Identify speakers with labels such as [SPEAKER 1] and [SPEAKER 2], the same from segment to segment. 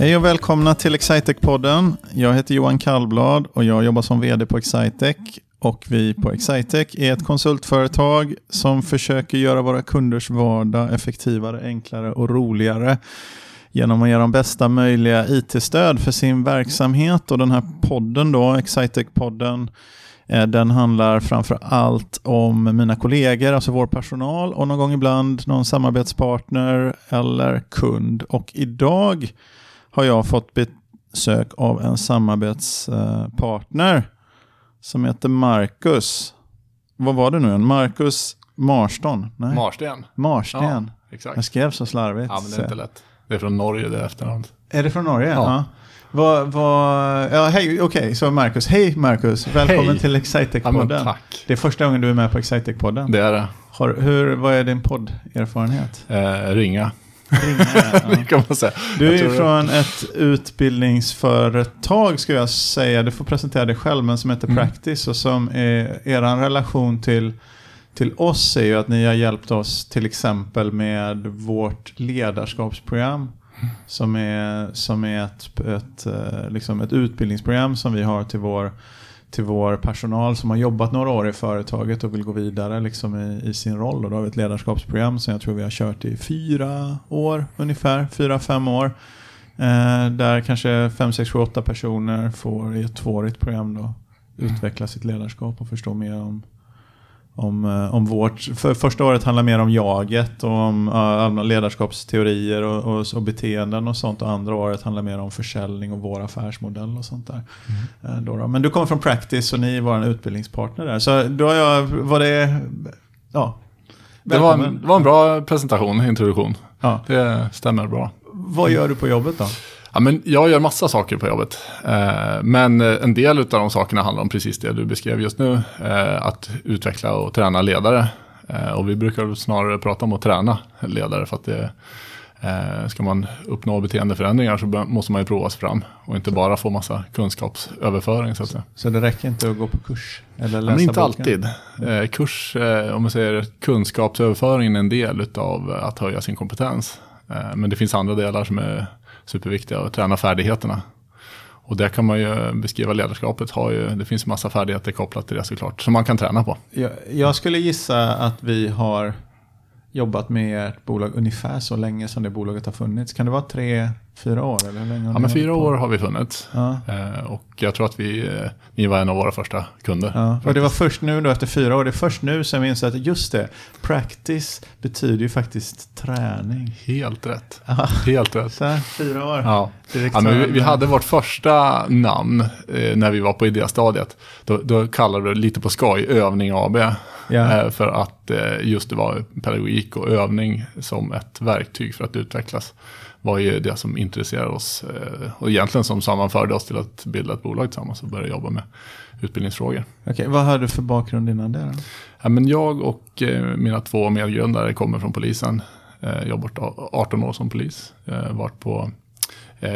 [SPEAKER 1] Hej och välkomna till Excitec-podden. Jag heter Johan Kallblad och jag jobbar som vd på Excitec. Och vi på Excitec är ett konsultföretag som försöker göra våra kunders vardag effektivare, enklare och roligare genom att ge dem bästa möjliga IT-stöd för sin verksamhet. Och den här podden då, Excitec-podden, eh, den handlar framför allt om mina kollegor, alltså vår personal och någon gång ibland någon samarbetspartner eller kund. Och idag har jag fått besök av en samarbetspartner som heter Marcus. Vad var det nu? En Marcus Marston? Nej.
[SPEAKER 2] Marsten.
[SPEAKER 1] Marsten.
[SPEAKER 2] Ja, exakt.
[SPEAKER 1] Jag skrev så slarvigt.
[SPEAKER 2] Ja, men det är inte lätt. Det är från Norge det efternamn.
[SPEAKER 1] Är det från Norge? Ja.
[SPEAKER 2] Ja.
[SPEAKER 1] Vad, vad, ja, hej, okej, så Marcus. Hej Marcus, välkommen
[SPEAKER 2] Hej.
[SPEAKER 1] till
[SPEAKER 2] Ja,
[SPEAKER 1] Excitec-podden.
[SPEAKER 2] tack.
[SPEAKER 1] det är första gången du är med på Excitec-podden.
[SPEAKER 2] Det är det.
[SPEAKER 1] Har, hur, vad är din podderfarenhet?
[SPEAKER 2] Eh, ringa,
[SPEAKER 1] Ringa, ja.
[SPEAKER 2] säga.
[SPEAKER 1] Du är ju
[SPEAKER 2] tror det-
[SPEAKER 1] från ett utbildningsföretag skulle jag säga. Du får presentera dig själv, men som heter
[SPEAKER 2] Mm.
[SPEAKER 1] Practice och som är er relation till, till oss är ju att ni har hjälpt oss till exempel med vårt ledarskapsprogram. Som är, som är ett, ett, eh, liksom ett utbildningsprogram som vi har till vår, till vår personal som har jobbat några år i företaget och vill gå vidare liksom i, i sin roll. Och då har vi ett ledarskapsprogram som jag tror vi har kört i fyra år ungefär, fyra, fem år. Eh, där kanske fem, sex, sju, åtta personer får i ett tvåårigt program då utveckla sitt ledarskap och förstå mer om om, eh, om vårt, för första året handlar mer om jaget och om uh, ledarskapsteorier och, och, och beteenden och sånt. Och andra året handlar mer om försäljning och vår affärsmodell och sånt där. Eh, då då. Men du kommer från Practice och ni är vår utbildningspartner där. Så då har jag, var det, ja.
[SPEAKER 2] Det var, en, det var en bra presentation, introduktion.
[SPEAKER 1] Ja.
[SPEAKER 2] Det stämmer bra.
[SPEAKER 1] Vad gör du på jobbet då?
[SPEAKER 2] Ja, men jag gör massa saker på jobbet. Eh, men eh, en del av de sakerna handlar om precis det du beskrev just nu. Eh, att utveckla och träna ledare. Och vi brukar snarare prata om att träna ledare. För att det, ska man uppnå beteendeförändringar så måste man ju prova sig fram. Och inte bara få massa kunskapsöverföring så att säga.
[SPEAKER 1] Så det räcker inte att gå på kurs? Eller
[SPEAKER 2] Ja,
[SPEAKER 1] läsa
[SPEAKER 2] men inte
[SPEAKER 1] boken?
[SPEAKER 2] alltid. Kurs, om man säger kunskapsöverföringen är en del av att höja sin kompetens. Men det finns andra delar som är superviktiga, och träna färdigheterna. Och där kan man ju beskriva ledarskapet, har ju, det finns massa färdigheter kopplat till det såklart, som man kan träna på.
[SPEAKER 1] Jag, jag skulle gissa att vi har jobbat med ert bolag ungefär så länge som det bolaget har funnits. Kan det vara tre, fyra år? Eller länge
[SPEAKER 2] Ja, men fyra år har vi funnits.
[SPEAKER 1] Ja.
[SPEAKER 2] Eh, och jag tror att vi, ni var en av våra första kunder.
[SPEAKER 1] Ja, och det var först nu då efter fyra år, det är först nu som jag inser att just det, practice betyder ju faktiskt träning.
[SPEAKER 2] Helt rätt.
[SPEAKER 1] Ja.
[SPEAKER 2] Helt rätt.
[SPEAKER 1] Så här, fyra år.
[SPEAKER 2] Ja. Ja, men vi, vi hade vårt första namn eh, när vi var på idéstadiet. Då, då kallade vi det lite på skoj Övning AB. Eh, för att eh, just det var pedagogik och övning som ett verktyg för att utvecklas. Var ju det som intresserade oss eh, och egentligen som sammanförde oss till att bilda ett bolag tillsammans och börja jobba med utbildningsfrågor.
[SPEAKER 1] Okej, vad har du för bakgrund innan det då?
[SPEAKER 2] Ja, men jag och eh, mina två medgrundare kommer från polisen. Eh, jobbat a- 18 år som polis. Varit på,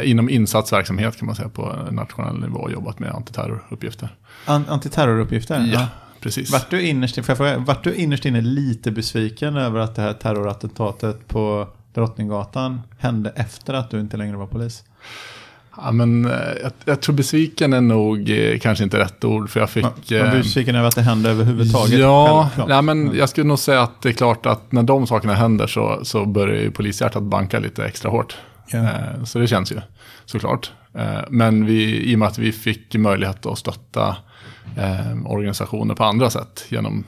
[SPEAKER 2] inom insatsverksamhet kan man säga på nationell nivå och jobbat med antiterroruppgifter.
[SPEAKER 1] An- antiterroruppgifter?
[SPEAKER 2] Ja, precis.
[SPEAKER 1] Vart du, innerst, får jag fråga, vart du innerst inne lite besviken över att det här terrorattentatet på Drottninggatan hände efter att du inte längre var polis?
[SPEAKER 2] Ja, men, eh, jag, jag tror besviken är nog eh, kanske inte rätt ord för jag fick...
[SPEAKER 1] Du
[SPEAKER 2] eh,
[SPEAKER 1] besviken över att det hände överhuvudtaget?
[SPEAKER 2] Ja, nej, men jag skulle nog säga att det är klart att när de sakerna händer så, så börjar ju polishjärtat banka lite extra hårt.
[SPEAKER 1] Ja.
[SPEAKER 2] Så det känns ju såklart. Men vi, i och med att vi fick möjlighet att stötta organisationer på andra sätt genom,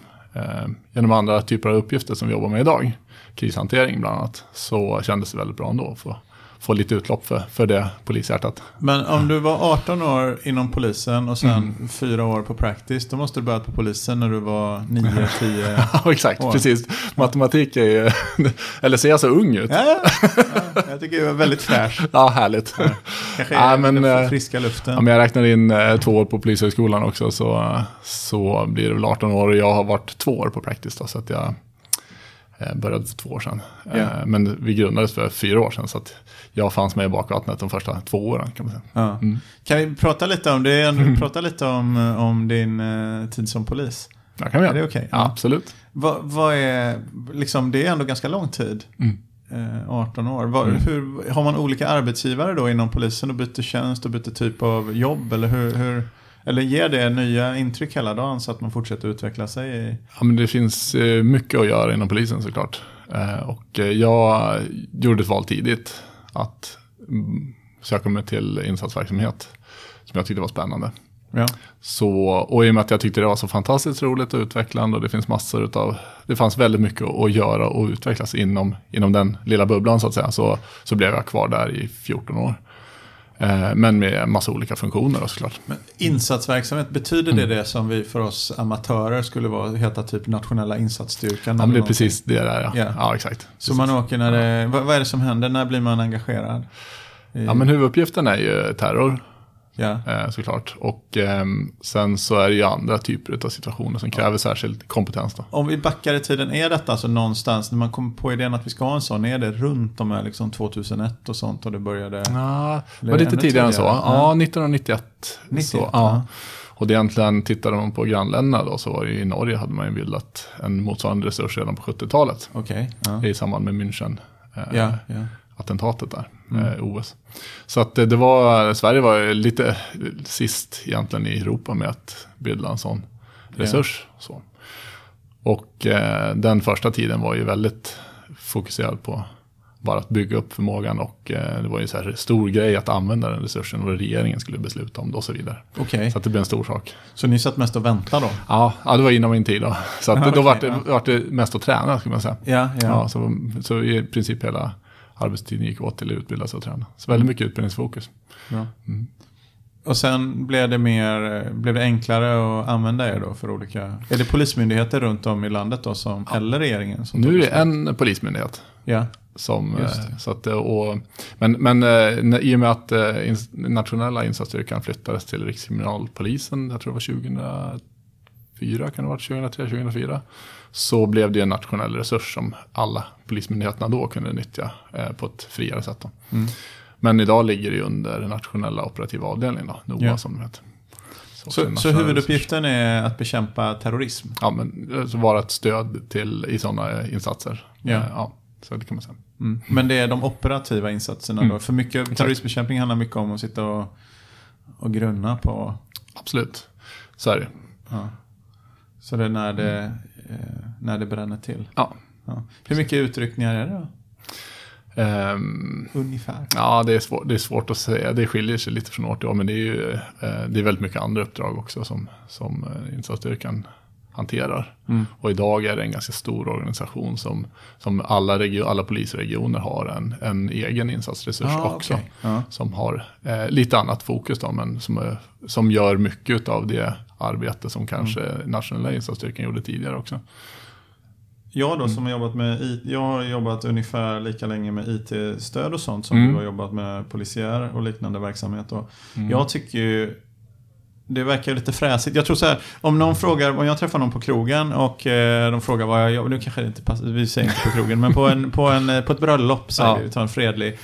[SPEAKER 2] genom andra typer av uppgifter som vi jobbar med idag, krishantering bland annat, så kändes det väldigt bra ändå att få, få lite utlopp för, för det polishjärtat.
[SPEAKER 1] Men om du var 18 år inom polisen och sen
[SPEAKER 2] Mm.
[SPEAKER 1] fyra år på practice, då måste du börjat på polisen när du var 9, 10...
[SPEAKER 2] Ja, exakt,
[SPEAKER 1] Oj.
[SPEAKER 2] precis. Matematik är ju, eller ser jag så ung ut?
[SPEAKER 1] ja, ja, ja, jag tycker det var väldigt fräsch.
[SPEAKER 2] Ja, härligt.
[SPEAKER 1] Kanske
[SPEAKER 2] Ja,
[SPEAKER 1] är
[SPEAKER 2] men, eh,
[SPEAKER 1] friska luften.
[SPEAKER 2] Om jag räknar in eh, två år på Polishögskolan också så, så blir det väl 18 år och jag har varit två år på Practice då, så att jag eh, började för två år sedan. Eh, men vi grundades för fyra år sedan så att jag fanns med i bakvattnet de första två åren kan man säga.
[SPEAKER 1] Ja.
[SPEAKER 2] Mm.
[SPEAKER 1] Kan vi prata lite om det? Prata lite om, om din eh, tid som polis.
[SPEAKER 2] Ja, kan vi
[SPEAKER 1] Är
[SPEAKER 2] göra.
[SPEAKER 1] det okej?
[SPEAKER 2] Ja, absolut.
[SPEAKER 1] Vad, vad är, liksom, det är ändå ganska lång tid.
[SPEAKER 2] Mm.
[SPEAKER 1] eh, 18 år. Var,
[SPEAKER 2] Mm.
[SPEAKER 1] hur, har man olika arbetsgivare då inom polisen och byter tjänst och byter typ av jobb? Eller, hur, hur, eller ger det nya intryck hela dagen så att man fortsätter utveckla sig?
[SPEAKER 2] Ja, men det finns eh, mycket att göra inom polisen såklart. Eh, Och eh, jag gjorde ett val tidigt att mm, söka mig till insatsverksamhet som jag tyckte var spännande.
[SPEAKER 1] ja.
[SPEAKER 2] Så, och i och med att jag tyckte det var så fantastiskt roligt och utvecklande och det finns massor utav, det fanns väldigt mycket att göra och utvecklas inom, inom den lilla bubblan så att säga. Så, så blev jag kvar där i 14 år. Eh, men med massa olika funktioner då, såklart.
[SPEAKER 1] Men insatsverksamhet, betyder
[SPEAKER 2] Mm.
[SPEAKER 1] det det som vi för oss amatörer skulle vara, heta typ nationella insatsstyrkan?
[SPEAKER 2] Ja, men det är
[SPEAKER 1] någonting?
[SPEAKER 2] precis det där ja.
[SPEAKER 1] Ja.
[SPEAKER 2] Ja, exakt.
[SPEAKER 1] Så man åker när det, vad, vad är det som händer? När blir man engagerad? I,
[SPEAKER 2] Ja, men huvuduppgiften är ju terror
[SPEAKER 1] ja.
[SPEAKER 2] eh, såklart. Och ehm, sen så är det ju andra typer av situationer som kräver särskild kompetens. Då.
[SPEAKER 1] Om vi backar i tiden, är detta alltså någonstans, när man kom på idén att vi ska ha en sån, är det runt om liksom 2001 och sånt och det började?
[SPEAKER 2] Ja, det var lite tidigare än så. Ja,
[SPEAKER 1] Ja.
[SPEAKER 2] 1991.
[SPEAKER 1] 91,
[SPEAKER 2] så,
[SPEAKER 1] ja.
[SPEAKER 2] Och det egentligen, tittade man på grannländerna då, så var det ju i Norge hade man ju bildat en motsvarande resurs redan på 70-talet.
[SPEAKER 1] Okej. ja.
[SPEAKER 2] I samband med München. Eh,
[SPEAKER 1] ja.
[SPEAKER 2] Attentatet där,
[SPEAKER 1] Mm.
[SPEAKER 2] eh, OS. Så att det, det var, Sverige var lite sist egentligen i Europa med att bilda en sån resurs. Så. Och eh, den första tiden var ju väldigt fokuserad på bara att bygga upp förmågan och eh, det var ju så här stor grej att använda den resursen och regeringen skulle besluta om det och så vidare.
[SPEAKER 1] Okej,
[SPEAKER 2] Så det blev en stor sak.
[SPEAKER 1] så ni satt mest och väntade då?
[SPEAKER 2] Ja, ja det var inom min tid då. Så att
[SPEAKER 1] Ja,
[SPEAKER 2] då var det,
[SPEAKER 1] ja.
[SPEAKER 2] vart det mest att träna skulle man säga.
[SPEAKER 1] Ja, ja.
[SPEAKER 2] Ja, så, så i princip hela arbetstiden gick åt till att utbilda sig och träna. Så väldigt mycket utbildningsfokus.
[SPEAKER 1] Bra.
[SPEAKER 2] Mm.
[SPEAKER 1] Och sen blev det, mer, blev det enklare att använda er då för olika... Är det polismyndigheter runt om i landet då som, eller regeringen? Som
[SPEAKER 2] Nu är det en polismyndighet.
[SPEAKER 1] Ja,
[SPEAKER 2] Som, eh, så att, det- och, men men eh, i och med att eh, nationella insatsstyrkan flyttades till Rikskriminalpolisen, jag tror det var 2004, kan det ha varit 2003, 2004. Så blev det en nationell resurs som alla polismyndigheterna då kunde nyttja eh, på ett friare sätt.
[SPEAKER 1] Mm.
[SPEAKER 2] Men idag ligger det under nationella operativa avdelningen, då, NOA
[SPEAKER 1] Ja.
[SPEAKER 2] som det heter.
[SPEAKER 1] så,
[SPEAKER 2] en
[SPEAKER 1] så
[SPEAKER 2] nationell resurs.
[SPEAKER 1] huvuduppgiften är att bekämpa terrorism?
[SPEAKER 2] Ja, men eh, vara ett stöd till, i sådana insatser.
[SPEAKER 1] Ja.
[SPEAKER 2] Eh, ja, så det kan man säga.
[SPEAKER 1] Mm. Men det är de operativa insatserna
[SPEAKER 2] Mm.
[SPEAKER 1] då? För mycket terroristbekämpning handlar mycket om att sitta och, och grunna på...
[SPEAKER 2] Absolut, så är det.
[SPEAKER 1] Ja. Så det är när det, eh, när det bränner till?
[SPEAKER 2] Ja.
[SPEAKER 1] Ja. Hur mycket utryckningar är det då?
[SPEAKER 2] Ehm,
[SPEAKER 1] Ungefär?
[SPEAKER 2] ja, det är, svår, det är svårt att säga. Det skiljer sig lite från år till år. Men det är ju eh, det är väldigt mycket andra uppdrag också som, som eh, insatsstyrkan hanterar.
[SPEAKER 1] Mm.
[SPEAKER 2] Och idag är det en ganska stor organisation som, som alla, regio, alla polisregioner har en, en egen insatsresurs
[SPEAKER 1] Ah,
[SPEAKER 2] också.
[SPEAKER 1] okej. Ja.
[SPEAKER 2] Som har eh, lite annat fokus då, men som, som gör mycket av det arbete som kanske
[SPEAKER 1] Mm.
[SPEAKER 2] nationella insatsstyrkan gjorde tidigare också.
[SPEAKER 1] Jag då som har jobbat med IT, jag har jobbat ungefär lika länge med IT-stöd och sånt som
[SPEAKER 2] Mm.
[SPEAKER 1] du har jobbat med polisiär och liknande verksamhet. Och
[SPEAKER 2] Mm.
[SPEAKER 1] Jag tycker ju det verkar ju lite fräsigt. Jag tror så här, om någon frågar, om jag träffar någon på krogen och eh, de frågar vad jag jobbar, nu kanske det inte passar, vi säger inte på krogen, men på, en, på, en, eh, på ett bröllop säger
[SPEAKER 2] Ja.
[SPEAKER 1] vi tar en fredlig.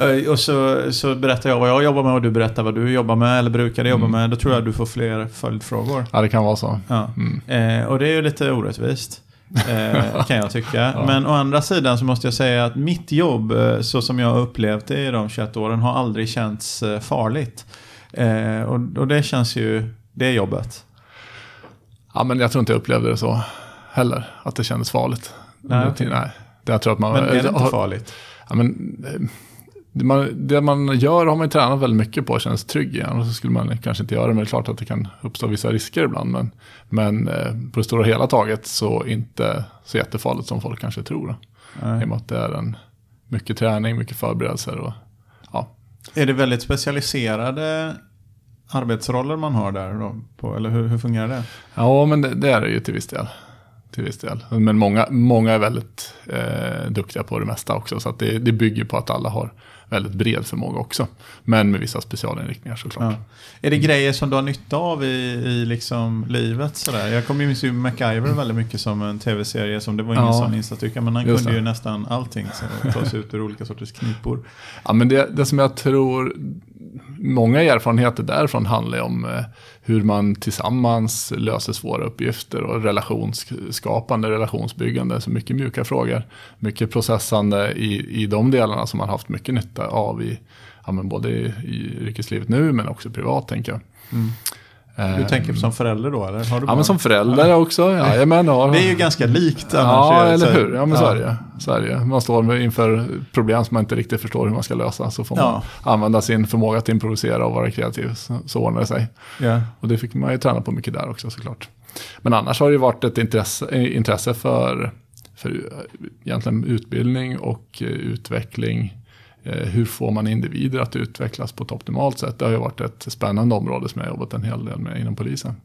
[SPEAKER 1] Eh, Och så, så berättar jag vad jag jobbar med och du berättar vad du jobbar med eller brukade jobba
[SPEAKER 2] Mm.
[SPEAKER 1] med. Då tror jag du får fler följdfrågor.
[SPEAKER 2] Ja, det kan vara så.
[SPEAKER 1] Ja.
[SPEAKER 2] Mm.
[SPEAKER 1] Eh, och det är ju lite orättvist. Eh, kan jag tycka.
[SPEAKER 2] Ja.
[SPEAKER 1] Men å andra sidan så måste jag säga att mitt jobb, eh, så som jag har upplevt det i de 21 åren, har aldrig känts eh, farligt. Eh, och, och det känns ju, det är jobbet.
[SPEAKER 2] Ja, men jag tror inte jag upplevde det så heller, att det kändes farligt.
[SPEAKER 1] Nej,
[SPEAKER 2] Nej. Det jag tror att man,
[SPEAKER 1] Men är det inte farligt?
[SPEAKER 2] Ja, men, det, man, det man gör har man ju tränat väldigt mycket på och känns trygg i. Annars så skulle man kanske inte göra det. Men det är klart att det kan uppstå vissa risker ibland. Men, men eh, på det stora hela taget så inte så jättefarligt som folk kanske tror. Då. I
[SPEAKER 1] Nej.
[SPEAKER 2] och med att det är en, mycket träning, mycket förberedelser. Och, ja.
[SPEAKER 1] Är det väldigt specialiserade arbetsroller man har där då? På, eller hur, hur fungerar det?
[SPEAKER 2] ja, men det, det är det ju till viss del. Till viss del. Men många, många är väldigt eh, duktiga på det mesta också. Så det, det bygger på att alla har väldigt bred förmåga också. Men med vissa specialinriktningar såklart.
[SPEAKER 1] Ja. Är det grejer som du har nytta av i, i liksom livet? Sådär? Jag kommer ju minns ju MacGyver väldigt mycket som en tv-serie. som Det var ingen
[SPEAKER 2] Ja.
[SPEAKER 1] sån insatsstyrka, men han kunde
[SPEAKER 2] det.
[SPEAKER 1] ju nästan allting. Så ta sig ut ur olika sorters knipor.
[SPEAKER 2] Ja, men det, det som jag tror många erfarenheter därifrån handlar ju om eh, hur man tillsammans löser svåra uppgifter och relationsskapande, relationsbyggande. Så mycket mjuka frågor, mycket processande i, i de delarna som man haft mycket nytta av i, ja, men både i, i yrkeslivet nu men också privat tänker jag.
[SPEAKER 1] Mm. Du tänker som förälder då eller? Har du
[SPEAKER 2] ja, men som förälder ja. också. Ja, men, ja.
[SPEAKER 1] Det är ju ganska likt
[SPEAKER 2] annars. Ja, eller hur. Ja, men så är det. Så är det. Man står inför problem som man inte riktigt förstår hur man ska lösa. Så får man använda sin förmåga att improvisera och vara kreativ. Så, så ordnar det sig.
[SPEAKER 1] Yeah.
[SPEAKER 2] Och det fick man ju träna på mycket där också såklart. Men annars har det ju varit ett intresse, intresse för, för egentligen utbildning och utveckling Eh, hur får man individer att utvecklas på ett optimalt sätt? Det har ju varit ett spännande område som jag har jobbat en hel del med inom polisen.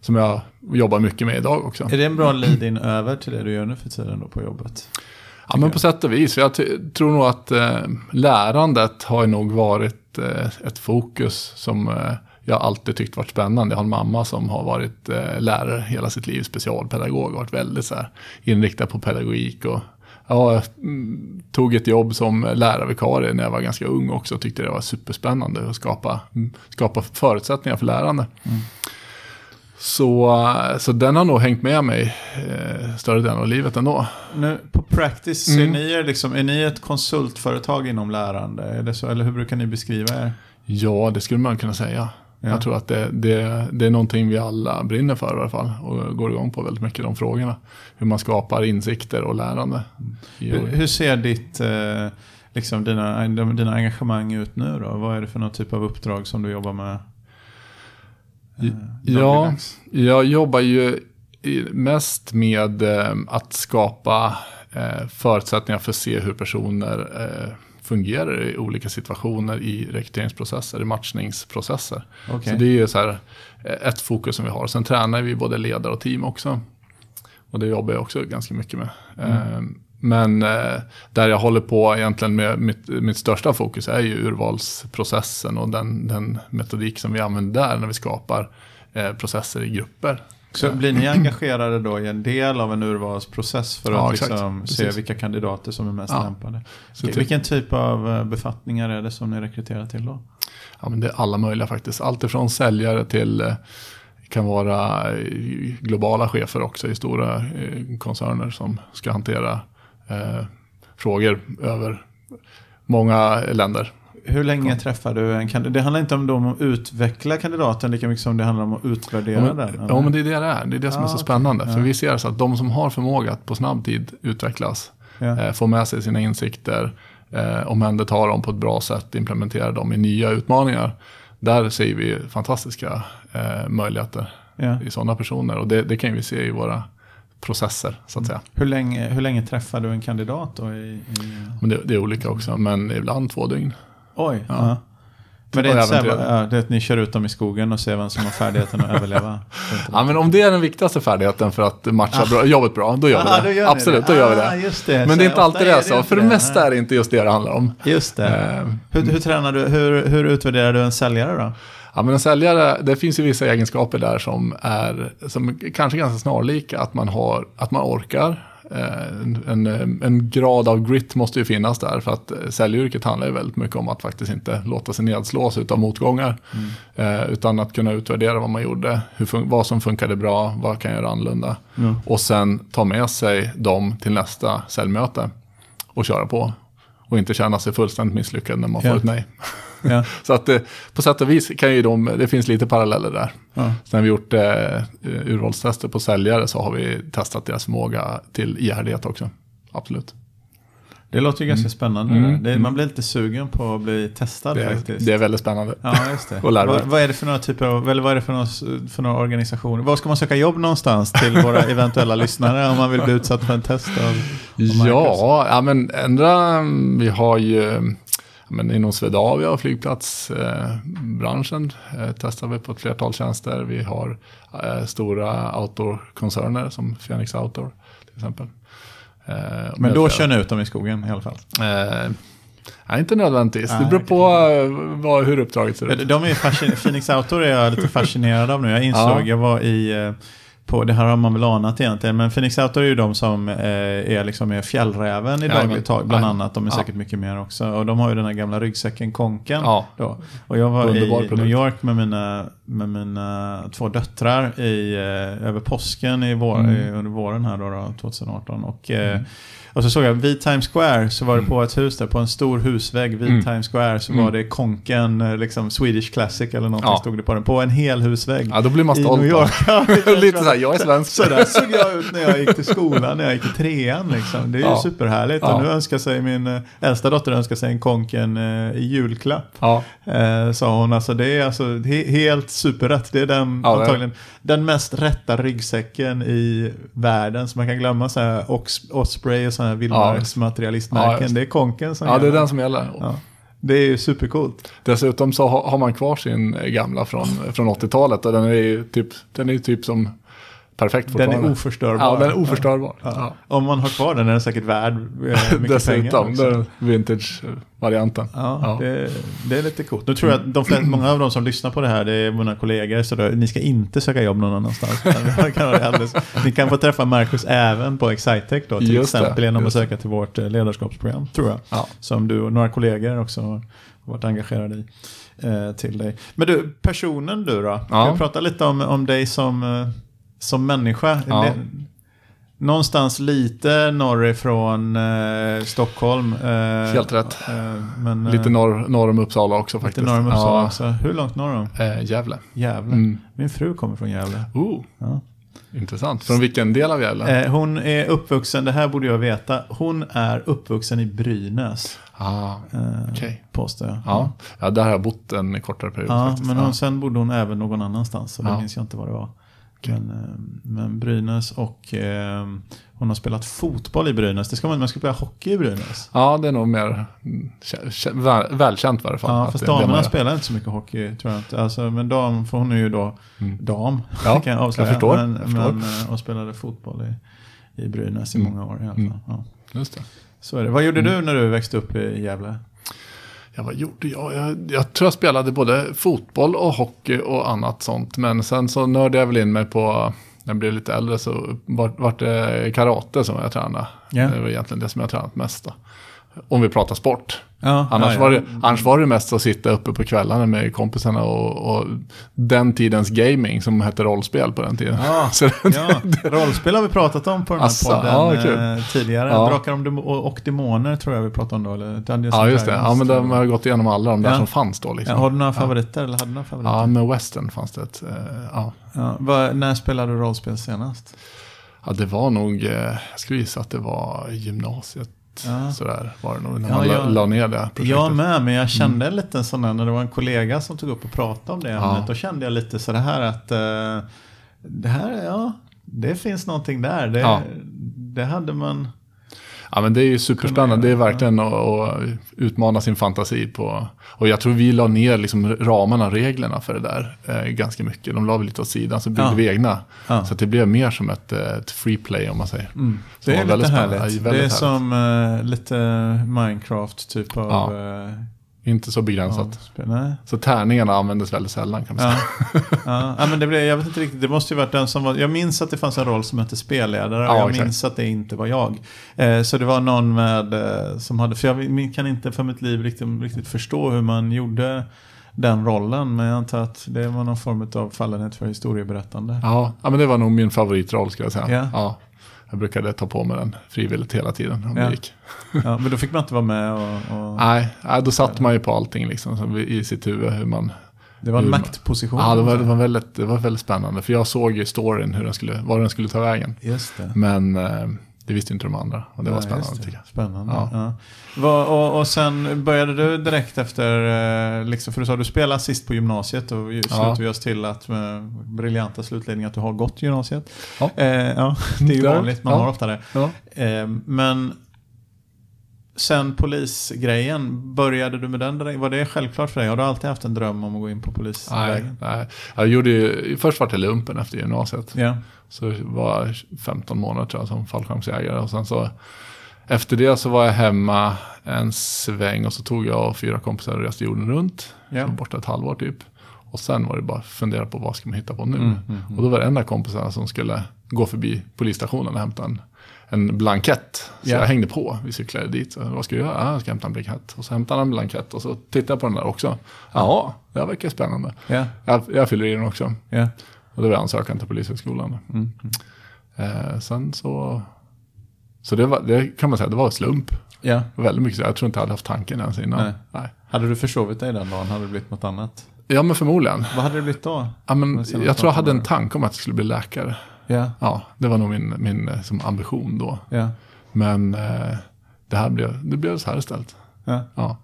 [SPEAKER 2] Som jag jobbar mycket med idag också.
[SPEAKER 1] Är det en bra lead-in över till det du gör nu för tiden då på jobbet?
[SPEAKER 2] Ja, men på sätt och vis. Jag tror nog att eh, lärandet har nog varit eh, ett fokus som eh, jag alltid tyckt varit spännande. Jag har en mamma som har varit eh, lärare hela sitt liv, specialpedagog, varit väldigt så här, inriktad på pedagogik och jag mm, tog ett jobb som lärarvikarie när jag var ganska ung också och tyckte det var superspännande att skapa, skapa förutsättningar för lärande. Mm. Så, så den har nog hängt med mig eh, större delen av livet ändå.
[SPEAKER 1] Nu, på Practice, mm. är, ni, liksom, är ni ett konsultföretag inom lärande? Är det så, eller hur brukar ni beskriva er?
[SPEAKER 2] Ja, det skulle man kunna säga. Ja. Jag tror att det, det, det är någonting vi alla brinner för i alla fall. Och går igång på väldigt mycket de frågorna. Hur man skapar insikter och lärande.
[SPEAKER 1] Hur, hur, ser ditt, eh, liksom dina, dina engagemang ut nu då? Vad är det för någon typ av uppdrag som du jobbar med?
[SPEAKER 2] Eh, ja, jag jobbar ju mest med eh, att skapa förutsättningar för att se hur personer fungerar i olika situationer i rekryteringsprocesser, i matchningsprocesser. Okay. Så det är ju så här eh, ett fokus som vi har. Sen tränar vi både ledare och team också. Och det jobbar jag också ganska mycket med. Mm. Ehm, men eh, där jag håller på egentligen med mitt, mitt största fokus är ju urvalsprocessen och den, den metodik som vi använder där när vi skapar eh, processer i grupper.
[SPEAKER 1] Så blir ni engagerade då i en del av en urvalsprocess för att liksom se vilka kandidater som är mest ja. lämpade? Så Vilken typ av eh, befattningar är det som ni rekryterar till då?
[SPEAKER 2] Ja, men det är alla möjliga faktiskt. Allt ifrån säljare till eh, kan vara eh, globala chefer också i stora koncerner som ska hantera eh, frågor över många länder.
[SPEAKER 1] Hur länge träffar du en kandidat? Det handlar inte om, om att utveckla kandidaten lika mycket som det handlar om att utvärdera
[SPEAKER 2] ja,
[SPEAKER 1] den?
[SPEAKER 2] Ja, men det är det det är. Det är det som ah, är så okay. spännande. Ja. För vi ser så att de som har förmåga att på snabb tid utvecklas, ja. eh, få med sig sina insikter, eh, omhänderta dem på ett bra sätt, implementera dem i nya utmaningar. Där ser vi fantastiska eh, möjligheter ja. i sådana personer. Och det, det kan vi se i våra processer så att säga.
[SPEAKER 1] Hur länge, hur länge träffar du en kandidat då? I, i...
[SPEAKER 2] Men det, det, är olika också, men ibland två dygn.
[SPEAKER 1] Oj. Ja. Ja. Men det är, inte så ja, det är att ni kör ut dem i skogen och ser vem som har färdigheten att överleva.
[SPEAKER 2] ja, men om det är den viktigaste färdigheten för att matcha bra, jobbet bra, då gör Aha, vi det. Absolut, det. då gör vi det. Ah, det. Men det är inte alltid det är så. För det mesta är det inte just det det handlar om.
[SPEAKER 1] Just det. Uh, hur, hur, tränar du, hur, hur utvärderar du en säljare då?
[SPEAKER 2] Ja, men en säljare, det finns ju vissa egenskaper där som är som kanske ganska snarlika. Att man, har, att man orkar, Eh, en, en, grad av grit måste ju finnas där för att säljyrket handlar ju väldigt mycket om att faktiskt inte låta sig nedslås av motgångar. Mm. Eh, utan att kunna utvärdera vad man gjorde, hur vad som funkade bra, vad kan jag göra annorlunda. Mm. Och sen ta med sig dem till nästa säljmöte och köra på. Och inte känna sig fullständigt misslyckad när man ja. får ett nej. Ja. så att eh, på sätt och vis kan ju de, det finns lite paralleller där. Ja. Sen har vi gjort eh, urvalstester på säljare så har vi testat deras förmåga till ihärdighet också. Absolut.
[SPEAKER 1] Det låter ju ganska mm. spännande. Mm. Det, man blir lite sugen på att bli testad
[SPEAKER 2] det,
[SPEAKER 1] faktiskt.
[SPEAKER 2] Det är väldigt spännande.
[SPEAKER 1] Ja, just det. och vad, vad, är det för några typer av, eller vad är det för några, för några organisationer? Var ska man söka jobb någonstans till våra eventuella lyssnare om man vill bli utsatt för en test av, av
[SPEAKER 2] ja, ja, men ändra, vi har ju men inom Swedavia och flygplatsbranschen eh, testar vi på ett flertal tjänster. Vi har eh, stora outdoor-koncerner som Phoenix Outdoor till exempel.
[SPEAKER 1] Eh, men då kör ni ut dem i skogen i alla fall?
[SPEAKER 2] Eh, Nej, inte nödvändigtvis. det beror på eh, vad, hur uppdraget ser ut.
[SPEAKER 1] De är Phoenix Outdoor är jag lite fascinerad av nu. Jag insåg, ja. jag var i på, det här har man väl anat egentligen, men Phoenix Outdoor är ju de som eh, är liksom med Fjällräven i
[SPEAKER 2] Ja,
[SPEAKER 1] dagligt tal, bland
[SPEAKER 2] ja.
[SPEAKER 1] annat. De är
[SPEAKER 2] Ja.
[SPEAKER 1] säkert mycket mer också. Och de har ju den här gamla ryggsäcken Konken.
[SPEAKER 2] Ja.
[SPEAKER 1] Då. Och jag var
[SPEAKER 2] Underbar
[SPEAKER 1] i
[SPEAKER 2] produkt.
[SPEAKER 1] New York med mina, med mina två döttrar i, eh, över påsken i vår,
[SPEAKER 2] Mm.
[SPEAKER 1] under våren här då, då 2018. Och, eh, och så såg jag vid Times Square så var det på ett hus där, på en stor husvägg vid
[SPEAKER 2] Mm.
[SPEAKER 1] Times Square så
[SPEAKER 2] Mm.
[SPEAKER 1] var det Konken, eh, liksom Swedish Classic eller någonting
[SPEAKER 2] Ja.
[SPEAKER 1] stod det på den. På en hel husvägg.
[SPEAKER 2] Ja, då blir man
[SPEAKER 1] I
[SPEAKER 2] stolt.
[SPEAKER 1] New
[SPEAKER 2] då.
[SPEAKER 1] York. Ja,
[SPEAKER 2] Lite
[SPEAKER 1] bra.
[SPEAKER 2] så här, jag är svensk.
[SPEAKER 1] Så där såg jag ut när jag gick till skolan, när jag gick i trean. Liksom. Det är ju
[SPEAKER 2] Ja.
[SPEAKER 1] superhärligt.
[SPEAKER 2] Ja.
[SPEAKER 1] Och nu önskar sig min eh, äldsta dotter önskar sig en Konken eh, i julklapp.
[SPEAKER 2] Ja,
[SPEAKER 1] Eh, sa hon. Alltså, det är alltså he helt superrätt. Det är den,
[SPEAKER 2] Ja,
[SPEAKER 1] antagligen den mest rätta ryggsäcken i världen. Så man kan glömma så här Osprey och sådana här vildmarksmaterialistmärken.
[SPEAKER 2] Ja,
[SPEAKER 1] det är Konken som
[SPEAKER 2] ja det är
[SPEAKER 1] gäller.
[SPEAKER 2] den som gäller.
[SPEAKER 1] Ja. Det är ju supercoolt.
[SPEAKER 2] Dessutom så har man kvar sin gamla från, från 80-talet och den är ju typ, den är typ som perfekt
[SPEAKER 1] Den är oförstörbar.
[SPEAKER 2] Ja, den är oförstörbar.
[SPEAKER 1] Ja.
[SPEAKER 2] Ja.
[SPEAKER 1] Om man har kvar den är den säkert värd eh, mycket pengar.
[SPEAKER 2] Dessutom,
[SPEAKER 1] också.
[SPEAKER 2] den vintage-varianten.
[SPEAKER 1] Ja,
[SPEAKER 2] Ja.
[SPEAKER 1] Det, det är lite coolt. Nu tror jag att de flesta, många av de som lyssnar på det här, det är mina kollegor, så då, ni ska inte söka jobb någon annanstans. Det ni kan få träffa Marcus även på Excitec då, till
[SPEAKER 2] Just det,
[SPEAKER 1] exempel genom att
[SPEAKER 2] det.
[SPEAKER 1] söka till vårt eh, ledarskapsprogram, tror jag.
[SPEAKER 2] Ja.
[SPEAKER 1] Som du och några kollegor också har varit engagerade i. Eh, till dig. Men du, personen du då? Ska
[SPEAKER 2] Ja.
[SPEAKER 1] vi prata lite om, om dig som, som människa?
[SPEAKER 2] Ja.
[SPEAKER 1] Det, någonstans lite norrifrån eh, Stockholm. Eh,
[SPEAKER 2] Helt rätt.
[SPEAKER 1] Eh, men, eh,
[SPEAKER 2] Lite norr, norr om Uppsala också
[SPEAKER 1] Lite
[SPEAKER 2] faktiskt.
[SPEAKER 1] norr om Uppsala
[SPEAKER 2] Ja.
[SPEAKER 1] också. Hur långt norr om?
[SPEAKER 2] Eh, Gävle.
[SPEAKER 1] Gävle.
[SPEAKER 2] Mm.
[SPEAKER 1] Min fru kommer från Gävle.
[SPEAKER 2] Oh,
[SPEAKER 1] Ja.
[SPEAKER 2] intressant. Från vilken del av Gävle?
[SPEAKER 1] Eh, hon är uppvuxen, det här borde jag veta, hon är uppvuxen i Brynäs.
[SPEAKER 2] ah,
[SPEAKER 1] Eh. Påstår jag.
[SPEAKER 2] ja. ja, där har jag bott en kortare period
[SPEAKER 1] Ja,
[SPEAKER 2] faktiskt.
[SPEAKER 1] men
[SPEAKER 2] ja.
[SPEAKER 1] hon, sen bodde hon även någon annanstans. Så det
[SPEAKER 2] Ja.
[SPEAKER 1] minns jag inte vad det var. Men, eh, men Brynäs och eh, hon har spelat fotboll i Brynäs. Det ska man, man ska spela hockey i Brynäs.
[SPEAKER 2] Ja, det är nog mer mm, kä- kä- väl, välkänt i varje fall.
[SPEAKER 1] Ja, fast damerna spelar inte så mycket hockey tror jag inte. Alltså, men dam, för hon är ju då
[SPEAKER 2] Mm.
[SPEAKER 1] dam.
[SPEAKER 2] Ja,
[SPEAKER 1] kan jag avslöja.
[SPEAKER 2] jag förstår,
[SPEAKER 1] Men,
[SPEAKER 2] jag förstår.
[SPEAKER 1] men, eh, och spelade fotboll i, i Brynäs i
[SPEAKER 2] Mm.
[SPEAKER 1] många år i alla fall.
[SPEAKER 2] Mm.
[SPEAKER 1] Ja.
[SPEAKER 2] Just det.
[SPEAKER 1] Så är det. Vad gjorde
[SPEAKER 2] Mm.
[SPEAKER 1] du när du växte upp i Gävle?
[SPEAKER 2] Ja, vad gjorde jag? jag? Jag tror jag spelade både fotboll och hockey och annat sånt. Men sen så nördade jag väl in mig på, när jag blev lite äldre så vart vart det karate som jag tränade.
[SPEAKER 1] Ja.
[SPEAKER 2] Det var egentligen det som jag tränat mest då. Om vi pratar sport.
[SPEAKER 1] Ja,
[SPEAKER 2] Annars,
[SPEAKER 1] ja, ja.
[SPEAKER 2] Var det, annars var det mest att sitta uppe på kvällarna med kompisarna och, och den tidens gaming som hette rollspel på den tiden. Det-
[SPEAKER 1] rollspel har vi pratat om på den här
[SPEAKER 2] Asså,
[SPEAKER 1] podden eh, tidigare. Drakar om och, demoner tror jag vi pratade om då. Eller Dungeons
[SPEAKER 2] ja, just det. Ja, men de har gått igenom alla de där som fanns då. Liksom.
[SPEAKER 1] har du några favoriter? Eller hade du några favoriter?
[SPEAKER 2] Ja, med western fanns det ett. eh,
[SPEAKER 1] vad- när spelade du rollspel senast?
[SPEAKER 2] Ja, det var nog, eh, jag skulle gissa att det var i gymnasiet.
[SPEAKER 1] Ja.
[SPEAKER 2] Sådär var det nog när
[SPEAKER 1] Ja,
[SPEAKER 2] man la,
[SPEAKER 1] jag-
[SPEAKER 2] la ner det projektet.
[SPEAKER 1] Jag med, men jag kände en liten sån där, när det var en kollega som tog upp och pratade om det ämnet,
[SPEAKER 2] Ja.
[SPEAKER 1] då kände jag lite så det här att eh, det här, ja, det finns någonting där. Det,
[SPEAKER 2] Ja.
[SPEAKER 1] det hade man...
[SPEAKER 2] Ja, men det är ju superspännande. Det är verkligen att, att utmana sin fantasi på. Och jag tror vi la ner liksom ramarna, reglerna för det där eh, ganska mycket. De la vi lite åt sidan, så byggde
[SPEAKER 1] Ja.
[SPEAKER 2] vi egna.
[SPEAKER 1] Ja.
[SPEAKER 2] Så det blev mer som ett, eh, ett free play om man säger.
[SPEAKER 1] Mm. Det är lite
[SPEAKER 2] väldigt
[SPEAKER 1] härligt.
[SPEAKER 2] Ja,
[SPEAKER 1] det är
[SPEAKER 2] väldigt
[SPEAKER 1] som eh, lite Minecraft typ av
[SPEAKER 2] Ja.
[SPEAKER 1] eh,
[SPEAKER 2] Inte så begränsat.
[SPEAKER 1] Nej.
[SPEAKER 2] Så tärningarna användes väldigt sällan kan man säga.
[SPEAKER 1] Ja. ja. ja, men det blev, jag vet inte riktigt, det måste ju varit den som var, jag minns att det fanns en roll som hette spelledare och
[SPEAKER 2] Ja,
[SPEAKER 1] jag
[SPEAKER 2] exakt.
[SPEAKER 1] minns att det inte var jag. Eh, så det var någon med, eh, som hade, för jag kan inte för mitt liv riktigt, riktigt förstå hur man gjorde den rollen, men jag antar att det var någon form av fallenhet för historieberättande.
[SPEAKER 2] Ja, ja, men det var nog min favoritroll ska jag säga.
[SPEAKER 1] Ja.
[SPEAKER 2] Ja. Jag brukade ta på mig den frivilligt hela tiden om
[SPEAKER 1] Ja.
[SPEAKER 2] det gick.
[SPEAKER 1] Ja, men då fick man inte vara med och... och
[SPEAKER 2] Nej, då satt man ju på allting liksom, i sitt huvud hur man...
[SPEAKER 1] det var en
[SPEAKER 2] hur
[SPEAKER 1] maktposition.
[SPEAKER 2] Ja, det var, det, var väldigt, det var väldigt spännande. För jag såg ju storyn, hur den skulle, var den skulle ta vägen.
[SPEAKER 1] Just det.
[SPEAKER 2] Men eh, det visste inte de andra. Och det var
[SPEAKER 1] Nej,
[SPEAKER 2] spännande
[SPEAKER 1] det. Spännande.
[SPEAKER 2] Ja.
[SPEAKER 1] Ja. Och, och sen började du direkt efter, eh, liksom, för du sa du spelade sist på gymnasiet och vi
[SPEAKER 2] Ja.
[SPEAKER 1] vi oss till att med briljanta slutledning att du har gått gymnasiet.
[SPEAKER 2] Ja.
[SPEAKER 1] Eh, ja, det är ju
[SPEAKER 2] Ja.
[SPEAKER 1] vanligt, man
[SPEAKER 2] Ja.
[SPEAKER 1] har ofta det.
[SPEAKER 2] Ja.
[SPEAKER 1] Eh, men sen polisgrejen, började du med den direkt? Var det självklart för dig? Har du alltid haft en dröm om att gå in på
[SPEAKER 2] Nej,
[SPEAKER 1] polisvägen?
[SPEAKER 2] nej. Jag gjorde ju, först var det lumpen efter gymnasiet.
[SPEAKER 1] Ja.
[SPEAKER 2] Så var jag 15 månader tror jag som fallskärmsjägare. Och sen så efter det så var jag hemma en sväng och så tog jag och fyra kompisar och reste jorden runt.
[SPEAKER 1] Ja.
[SPEAKER 2] Så borta ett halvår typ. Och sen var det bara att fundera på vad ska man hitta på nu.
[SPEAKER 1] Mm, mm, mm.
[SPEAKER 2] Och då var det en av kompisarna som skulle gå förbi polisstationen och hämta en, en blankett. Så
[SPEAKER 1] Ja.
[SPEAKER 2] jag hängde på, vi cyklade dit. Så, vad ska jag göra? Ja, jag ska hämta en blankett. Och så hämtade han en blankett och så tittade jag på den där också. Ja, det här verkar spännande.
[SPEAKER 1] Ja,
[SPEAKER 2] Jag, jag fyller i den också. Och det var ansökan till Polishögskolan.
[SPEAKER 1] Mm.
[SPEAKER 2] Eh, sen så, så det, var, det kan man säga, det var slump.
[SPEAKER 1] ja.
[SPEAKER 2] Var Väldigt mycket så. Jag tror inte jag hade haft tanken ens innan.
[SPEAKER 1] Nej.
[SPEAKER 2] Nej.
[SPEAKER 1] Hade du försovit dig den dagen hade det blivit något annat.
[SPEAKER 2] Ja, men förmodligen.
[SPEAKER 1] Vad hade det blivit då?
[SPEAKER 2] Ja, men jag tror jag hade en tanke om att jag skulle bli läkare.
[SPEAKER 1] Ja,
[SPEAKER 2] Ja, det var nog min, min eh, som ambition då.
[SPEAKER 1] ja,
[SPEAKER 2] Men eh, det här blev, det blev så här istället.
[SPEAKER 1] ja.
[SPEAKER 2] Ja.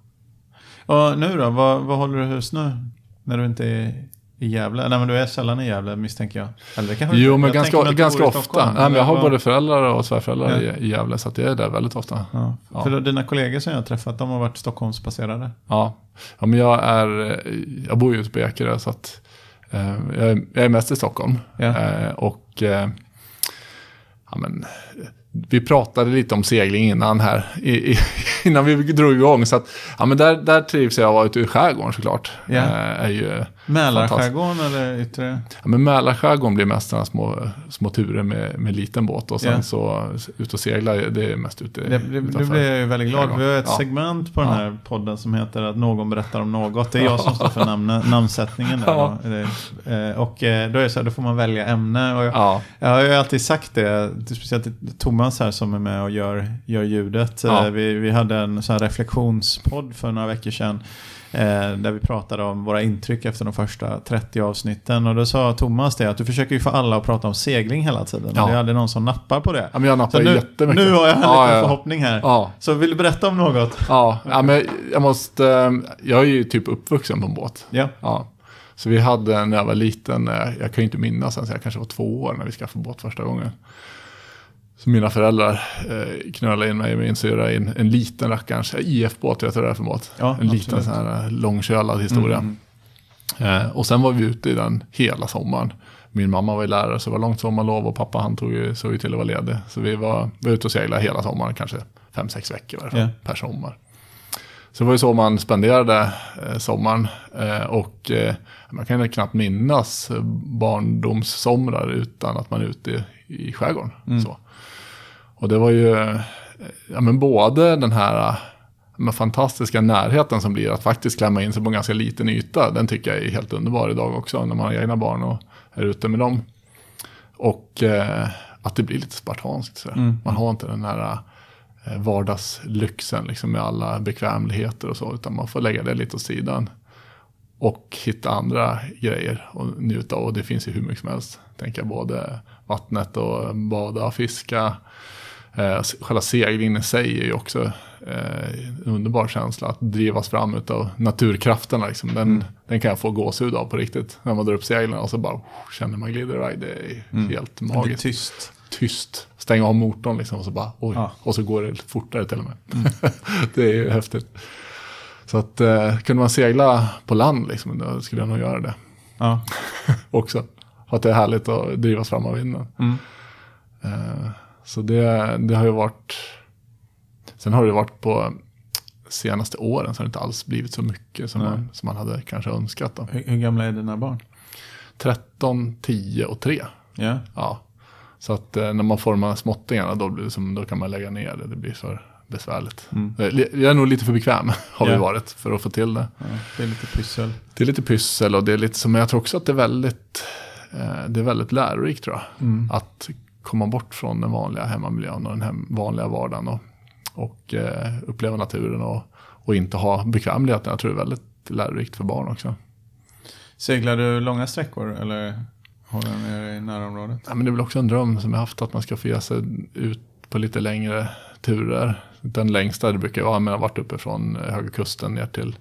[SPEAKER 1] Och nu då? Vad, vad håller du hus nu? När du inte är i Gävle? Nej men du är sällan i Gävle misstänker jag. Eller kanske
[SPEAKER 2] Jo, men ganska, ganska ofta.
[SPEAKER 1] Stockholm,
[SPEAKER 2] Nej, men jag har både föräldrar och svärföräldrar
[SPEAKER 1] Ja.
[SPEAKER 2] i, Gävle, så att jag är där väldigt ofta.
[SPEAKER 1] Ja.
[SPEAKER 2] Ja.
[SPEAKER 1] För dina kollegor som jag har träffat, de har varit Stockholmsbaserade.
[SPEAKER 2] Ja, ja men jag, är, eh, jag bor ju ute på Ekerö, så att eh, jag, är, jag är mest i Stockholm. Eh, och eh, ja, men, vi pratade lite om segling innan här, i, i, innan vi drog igång. Så att, ja, men där, där trivs jag att vara ute i skärgården såklart. Eh, är ju,
[SPEAKER 1] Mälarskärgården eller yttre?
[SPEAKER 2] ja, men Mälarskärgården blir mest sådana små, små turer med, med liten båt. Och sen
[SPEAKER 1] Ja.
[SPEAKER 2] så ut och segla, det är mest ute
[SPEAKER 1] Det, det,
[SPEAKER 2] utanför.
[SPEAKER 1] blir jag ju väldigt glad. Vi har ett
[SPEAKER 2] Ja.
[SPEAKER 1] segment på den
[SPEAKER 2] Ja.
[SPEAKER 1] här podden som heter att någon berättar om något. Det är jag som står för namn, namnsättningen. Där
[SPEAKER 2] Ja.
[SPEAKER 1] då. Eh, Och eh, då är det så här, då får man välja ämne. Och jag,
[SPEAKER 2] Ja,
[SPEAKER 1] jag har ju alltid sagt det, speciellt till Thomas här som är med och gör, gör ljudet.
[SPEAKER 2] Ja.
[SPEAKER 1] Eh, Vi, vi hade en sån här reflektionspodd för några veckor sedan. Eh, där vi pratade om våra intryck efter de första 30 avsnitten. Och då sa Thomas det att du försöker ju få alla att prata om segling hela tiden.
[SPEAKER 2] Ja.
[SPEAKER 1] Och det är aldrig någon som nappar på det.
[SPEAKER 2] ja men jag
[SPEAKER 1] Så
[SPEAKER 2] nappar
[SPEAKER 1] nu,
[SPEAKER 2] jättemycket.
[SPEAKER 1] nu har jag en
[SPEAKER 2] Ja,
[SPEAKER 1] liten
[SPEAKER 2] ja.
[SPEAKER 1] förhoppning här.
[SPEAKER 2] Ja,
[SPEAKER 1] Så vill du berätta om något?
[SPEAKER 2] Ja, ja men jag måste, eh, jag är ju typ uppvuxen på en båt.
[SPEAKER 1] Ja.
[SPEAKER 2] Ja. Så vi hade när jag var liten, eh, jag kan ju inte minnas ens, jag kanske var två år när vi skaffade båt första gången. Så mina föräldrar eh, knölade in mig och min syrra i en, en liten rackarns IF-båt, du vad det är för båt?
[SPEAKER 1] Ja,
[SPEAKER 2] en liten
[SPEAKER 1] absolut.
[SPEAKER 2] sån här eh, långkölad historia.
[SPEAKER 1] Mm.
[SPEAKER 2] Eh, och sen var vi ute i den hela sommaren. Min mamma var ju lärare så det var långt sommarlov och pappa han tog ju, såg ju till att vara ledig. Så vi var, var ute och seglade hela sommaren, kanske fem, sex veckor fall,
[SPEAKER 1] Ja.
[SPEAKER 2] per sommar. Så det var ju så man spenderade eh, sommaren. Eh, och eh, man kan ju knappt minnas barndomssomrar utan att man är ute i, i skärgården.
[SPEAKER 1] Mm.
[SPEAKER 2] Så. Och det var ju eh, ja, men både den här eh, men fantastiska närheten som blir att faktiskt klämma in sig på en ganska liten yta. Den tycker jag är helt underbar idag också när man har egna barn och är ute med dem. Och eh, att det blir lite spartanskt. Så.
[SPEAKER 1] Mm.
[SPEAKER 2] Man har inte den här eh, vardagslyxen liksom, med alla bekvämligheter och så. Utan man får lägga det lite åt sidan. Och hitta andra grejer och njuta av. Och det finns ju hur mycket som helst. Tänker jag både vattnet och bada, fiska. Eh, själva seglingen i sig är ju också eh, en underbar känsla. Att drivas fram av naturkrafterna. Liksom. Den,
[SPEAKER 1] Mm.
[SPEAKER 2] den kan jag få gåshud av på riktigt. När man drar upp seglen och så bara oh, känner man glider iväg. Det är
[SPEAKER 1] Mm.
[SPEAKER 2] helt
[SPEAKER 1] Det blir
[SPEAKER 2] magiskt
[SPEAKER 1] tyst.
[SPEAKER 2] tyst. Stänga av motorn liksom och så bara oj.
[SPEAKER 1] Ja.
[SPEAKER 2] Och så går det fortare till och med. det är ju häftigt. Så att eh, kunde man segla på land liksom, då skulle jag nog göra det
[SPEAKER 1] Ja.
[SPEAKER 2] också. Att det är härligt att drivas fram av vinden.
[SPEAKER 1] Mm.
[SPEAKER 2] Eh, så det, det har ju varit. Sen har det varit på senaste åren så har det inte alls blivit så mycket som,
[SPEAKER 1] Nej.
[SPEAKER 2] man, som man hade kanske önskat. Då.
[SPEAKER 1] Hur, hur gamla är dina barn?
[SPEAKER 2] 13, 10 och 3.
[SPEAKER 1] Ja.
[SPEAKER 2] Ja. Så att eh, när man här småttingarna då, blir det som, då kan man lägga ner det. Det blir för besvärligt.
[SPEAKER 1] Mm.
[SPEAKER 2] Eh, Jag är nog lite för bekväm har
[SPEAKER 1] Ja.
[SPEAKER 2] vi varit för att få till det.
[SPEAKER 1] ja. Det är lite pyssel.
[SPEAKER 2] Det är lite pyssel och det är lite som, men jag tror också att det är väldigt, eh, det är väldigt lärorikt tror jag.
[SPEAKER 1] Mm.
[SPEAKER 2] Att komma bort från den vanliga hemmamiljön och den hem, vanliga vardagen och, och eh, uppleva naturen och, och inte ha bekvämligheten. Jag tror det är väldigt lärorikt för barn också.
[SPEAKER 1] Seglar du långa sträckor eller håller du ner i närområdet?
[SPEAKER 2] Ja, men det är väl också en dröm som jag haft att man ska få ge sig ut på lite längre turer. Den längsta det brukar vara, men jag har varit uppe från eh, Höga Kusten ner till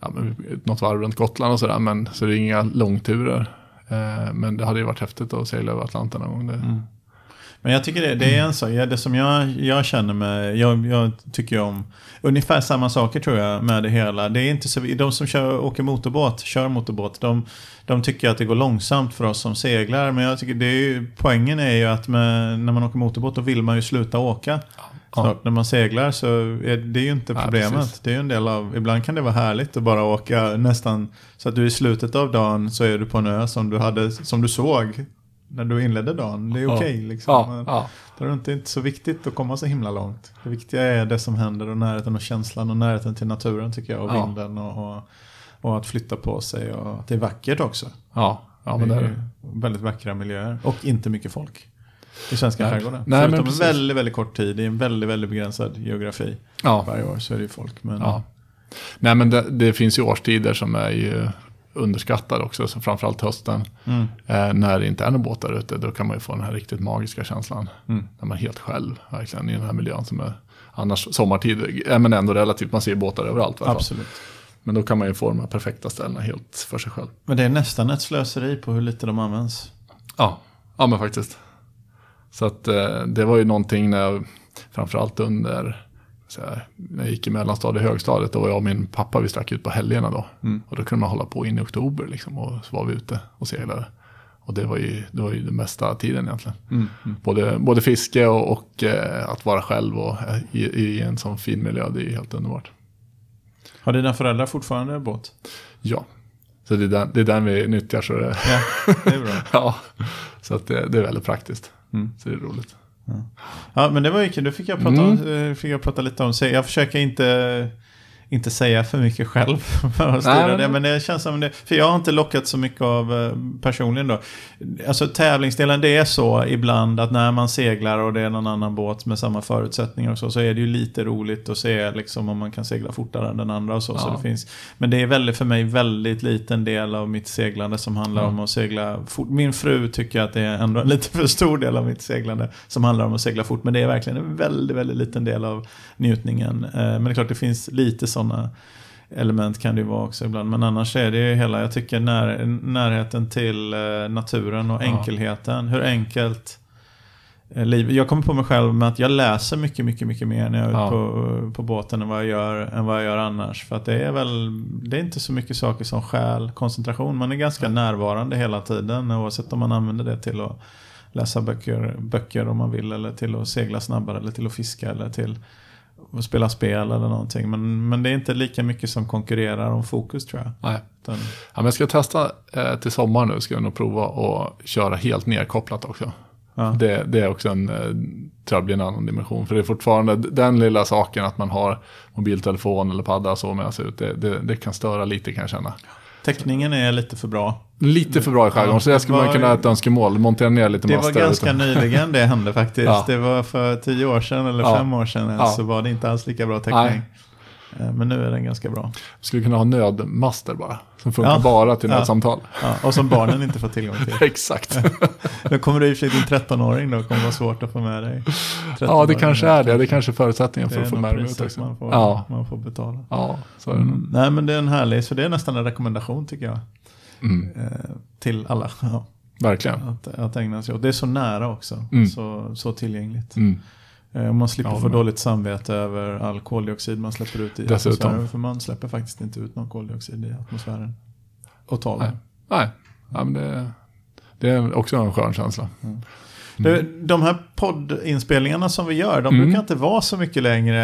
[SPEAKER 2] ja, men något varv runt Gotland och sådär. Men så det är inga långturer. Eh, men det hade ju varit häftigt att segla över Atlanten någon gång. Det,
[SPEAKER 1] Mm. Men jag tycker det, det är en sak, det som jag, jag känner med, jag, jag tycker om ungefär samma saker tror jag med det hela. Det är inte så, de som kör, åker motorbåt, kör motorbåt, de, de tycker att det går långsamt för oss som seglar. Men jag tycker det är ju, poängen är ju att med, när man åker motorbåt då vill man ju sluta åka. Ja. När man seglar så är det ju inte problemet. Ja, det är en del av, ibland kan det vara härligt att bara åka nästan så att du i slutet av dagen så är du på en ö som du, hade, som du såg när du inledde dagen. Det är okej okay, liksom. Ja, ja. Det är inte så viktigt att komma så himla långt. Det viktiga är det som händer och närheten och känslan och närheten till naturen tycker jag. Och ja. vinden och, och, och, att flytta på sig och att det är vackert också.
[SPEAKER 2] Ja, ja men det är det.
[SPEAKER 1] Väldigt vackra miljöer och inte mycket folk. I svenska skärgården. Nej, Förutom en väldigt, väldigt kort tid i en väldigt, väldigt begränsad geografi. Ja. Varje år så är det ju folk. Men... Ja.
[SPEAKER 2] Nej men det, det, finns ju årstider som är ju underskattade också, så framförallt hösten. Mm. Eh, när det inte är några båtar ute, då kan man ju få den här riktigt magiska känslan. Mm. När man är helt själv, verkligen, i den här miljön som är annars sommartid, är men ändå relativt, man ser båtar överallt.
[SPEAKER 1] Absolut.
[SPEAKER 2] Men då kan man ju få de här perfekta ställena helt för sig själv.
[SPEAKER 1] Men det är nästan ett slöseri på hur lite de används.
[SPEAKER 2] Ja, ja men faktiskt. Så att eh, det var ju någonting när framförallt under här, när jag gick i mellanstadiet och högstadiet, då var jag och min pappa, vi stack ut på helgerna då. Mm. Och då kunde man hålla på in i oktober liksom, och så var vi ute och seglade. Och det var ju, det var ju den bästa tiden egentligen. Mm. Mm. Både, både fiske och, och eh, att vara själv och, eh, i, i, en sån fin miljö, det är ju helt underbart.
[SPEAKER 1] Har dina föräldrar fortfarande båt?
[SPEAKER 2] Ja, så det är den, det är den vi nyttjar. Så det,
[SPEAKER 1] ja, det är bra.
[SPEAKER 2] ja, så att det, det är väldigt praktiskt. Mm. Så det är roligt.
[SPEAKER 1] Ja. ja, men det var ju kul. Då fick jag prata, mm. Eh, fick jag prata lite om sig. Jag försöker inte inte säga för mycket själv. För att men... Det, men det känns som det. För jag har inte lockat så mycket av eh, personligen då. Alltså tävlingsdelen, det är så ibland att när man seglar och det är någon annan båt med samma förutsättningar och så, så är det ju lite roligt att se liksom om man kan segla fortare än den andra och så. Ja. så det finns, men det är väldigt, för mig väldigt liten del av mitt seglande som handlar ja. om att segla fort. Min fru tycker att det är ändå en lite för stor del av mitt seglande som handlar om att segla fort. Men det är verkligen en väldigt, väldigt liten del av njutningen. Eh, men det är klart det finns lite sådana element kan det ju vara också ibland. Men annars är det ju hela, jag tycker när, närheten till eh, naturen och enkelheten. Hur enkelt eh, livet. Jag kommer på mig själv med att jag läser mycket, mycket, mycket mer när jag är ja. på, på båten än vad, jag gör, än vad jag gör annars. För att det är väl, det är inte så mycket saker som skäl koncentration. Man är ganska ja. närvarande hela tiden oavsett om man använder det till att läsa böcker, böcker om man vill eller till att segla snabbare eller till att fiska eller till och spela spel eller någonting. Men, men det är inte lika mycket som konkurrerar om fokus tror jag.
[SPEAKER 2] Nej. Utan... Ja, men jag ska testa eh, till sommar nu, ska jag nog prova att köra helt nedkopplat också. Ja. Det, det, är också en, tror jag blir en annan dimension. För det är fortfarande den lilla saken att man har mobiltelefon eller padda så med sig ut. Det, det, det, kan störa lite kan jag känna.
[SPEAKER 1] Täckningen är lite för bra.
[SPEAKER 2] Lite för bra i skärgården, ja, så det skulle var, man kunna ha ett önskemål. Montera ner lite
[SPEAKER 1] Det var ganska utan. nyligen det hände faktiskt. ja. Det var för tio år sedan eller ja. fem år sedan så var det inte alls lika bra täckning. Nej. Eh, men nu är den ganska bra.
[SPEAKER 2] Vi skulle kunna ha nödmaster bara. Som funkar ja. bara till nödsamtal.
[SPEAKER 1] Ja. Och som barnen inte får tillgång till.
[SPEAKER 2] Exakt.
[SPEAKER 1] då kommer du i och för sig din 13-åring då. kommer vara svårt att få med dig.
[SPEAKER 2] Ja, det kanske är det. Det är kanske förutsättningen för att få med dig ut.
[SPEAKER 1] Man får, ja. man får betala.
[SPEAKER 2] Ja, så är det mm.
[SPEAKER 1] Nej, men det är en härlig. Så det är nästan en rekommendation tycker jag. Mm. Eh, till alla. Ja.
[SPEAKER 2] Verkligen.
[SPEAKER 1] Att, att ägna sig åt. Det är så nära också. Mm. Så, så tillgängligt. Eh, om man slipper ja, få dåligt samvete över all koldioxid man släpper ut i Dessutom. atmosfären. För man släpper faktiskt inte ut någon koldioxid i atmosfären. Och talar.
[SPEAKER 2] Nej, Nej. Ja, men det, det är också en skön känsla. Mm.
[SPEAKER 1] Mm. De här poddinspelningarna som vi gör, de mm. brukar inte vara så mycket längre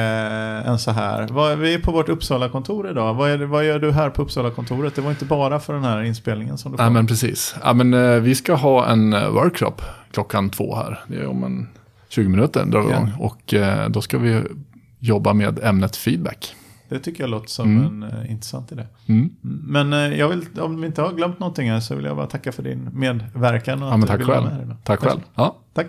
[SPEAKER 1] än så här. Vi är på vårt Uppsala-kontor idag. Vad, är, vad gör du här på Uppsala-kontoret? Det var inte bara för den här inspelningen som du.
[SPEAKER 2] Ja, men precis. Ja, men, eh, vi ska ha en eh, workshop klockan två här. Det är om en 20 minuter drar vi igång. Och eh, då ska vi jobba med ämnet feedback.
[SPEAKER 1] Det tycker jag låter som mm. en uh, intressant idé. Mm. Men uh, jag vill, om vi inte har glömt någonting här så vill jag bara tacka för din medverkan. Och
[SPEAKER 2] ja, tack själv. Tack själv. Ja.
[SPEAKER 1] Tack.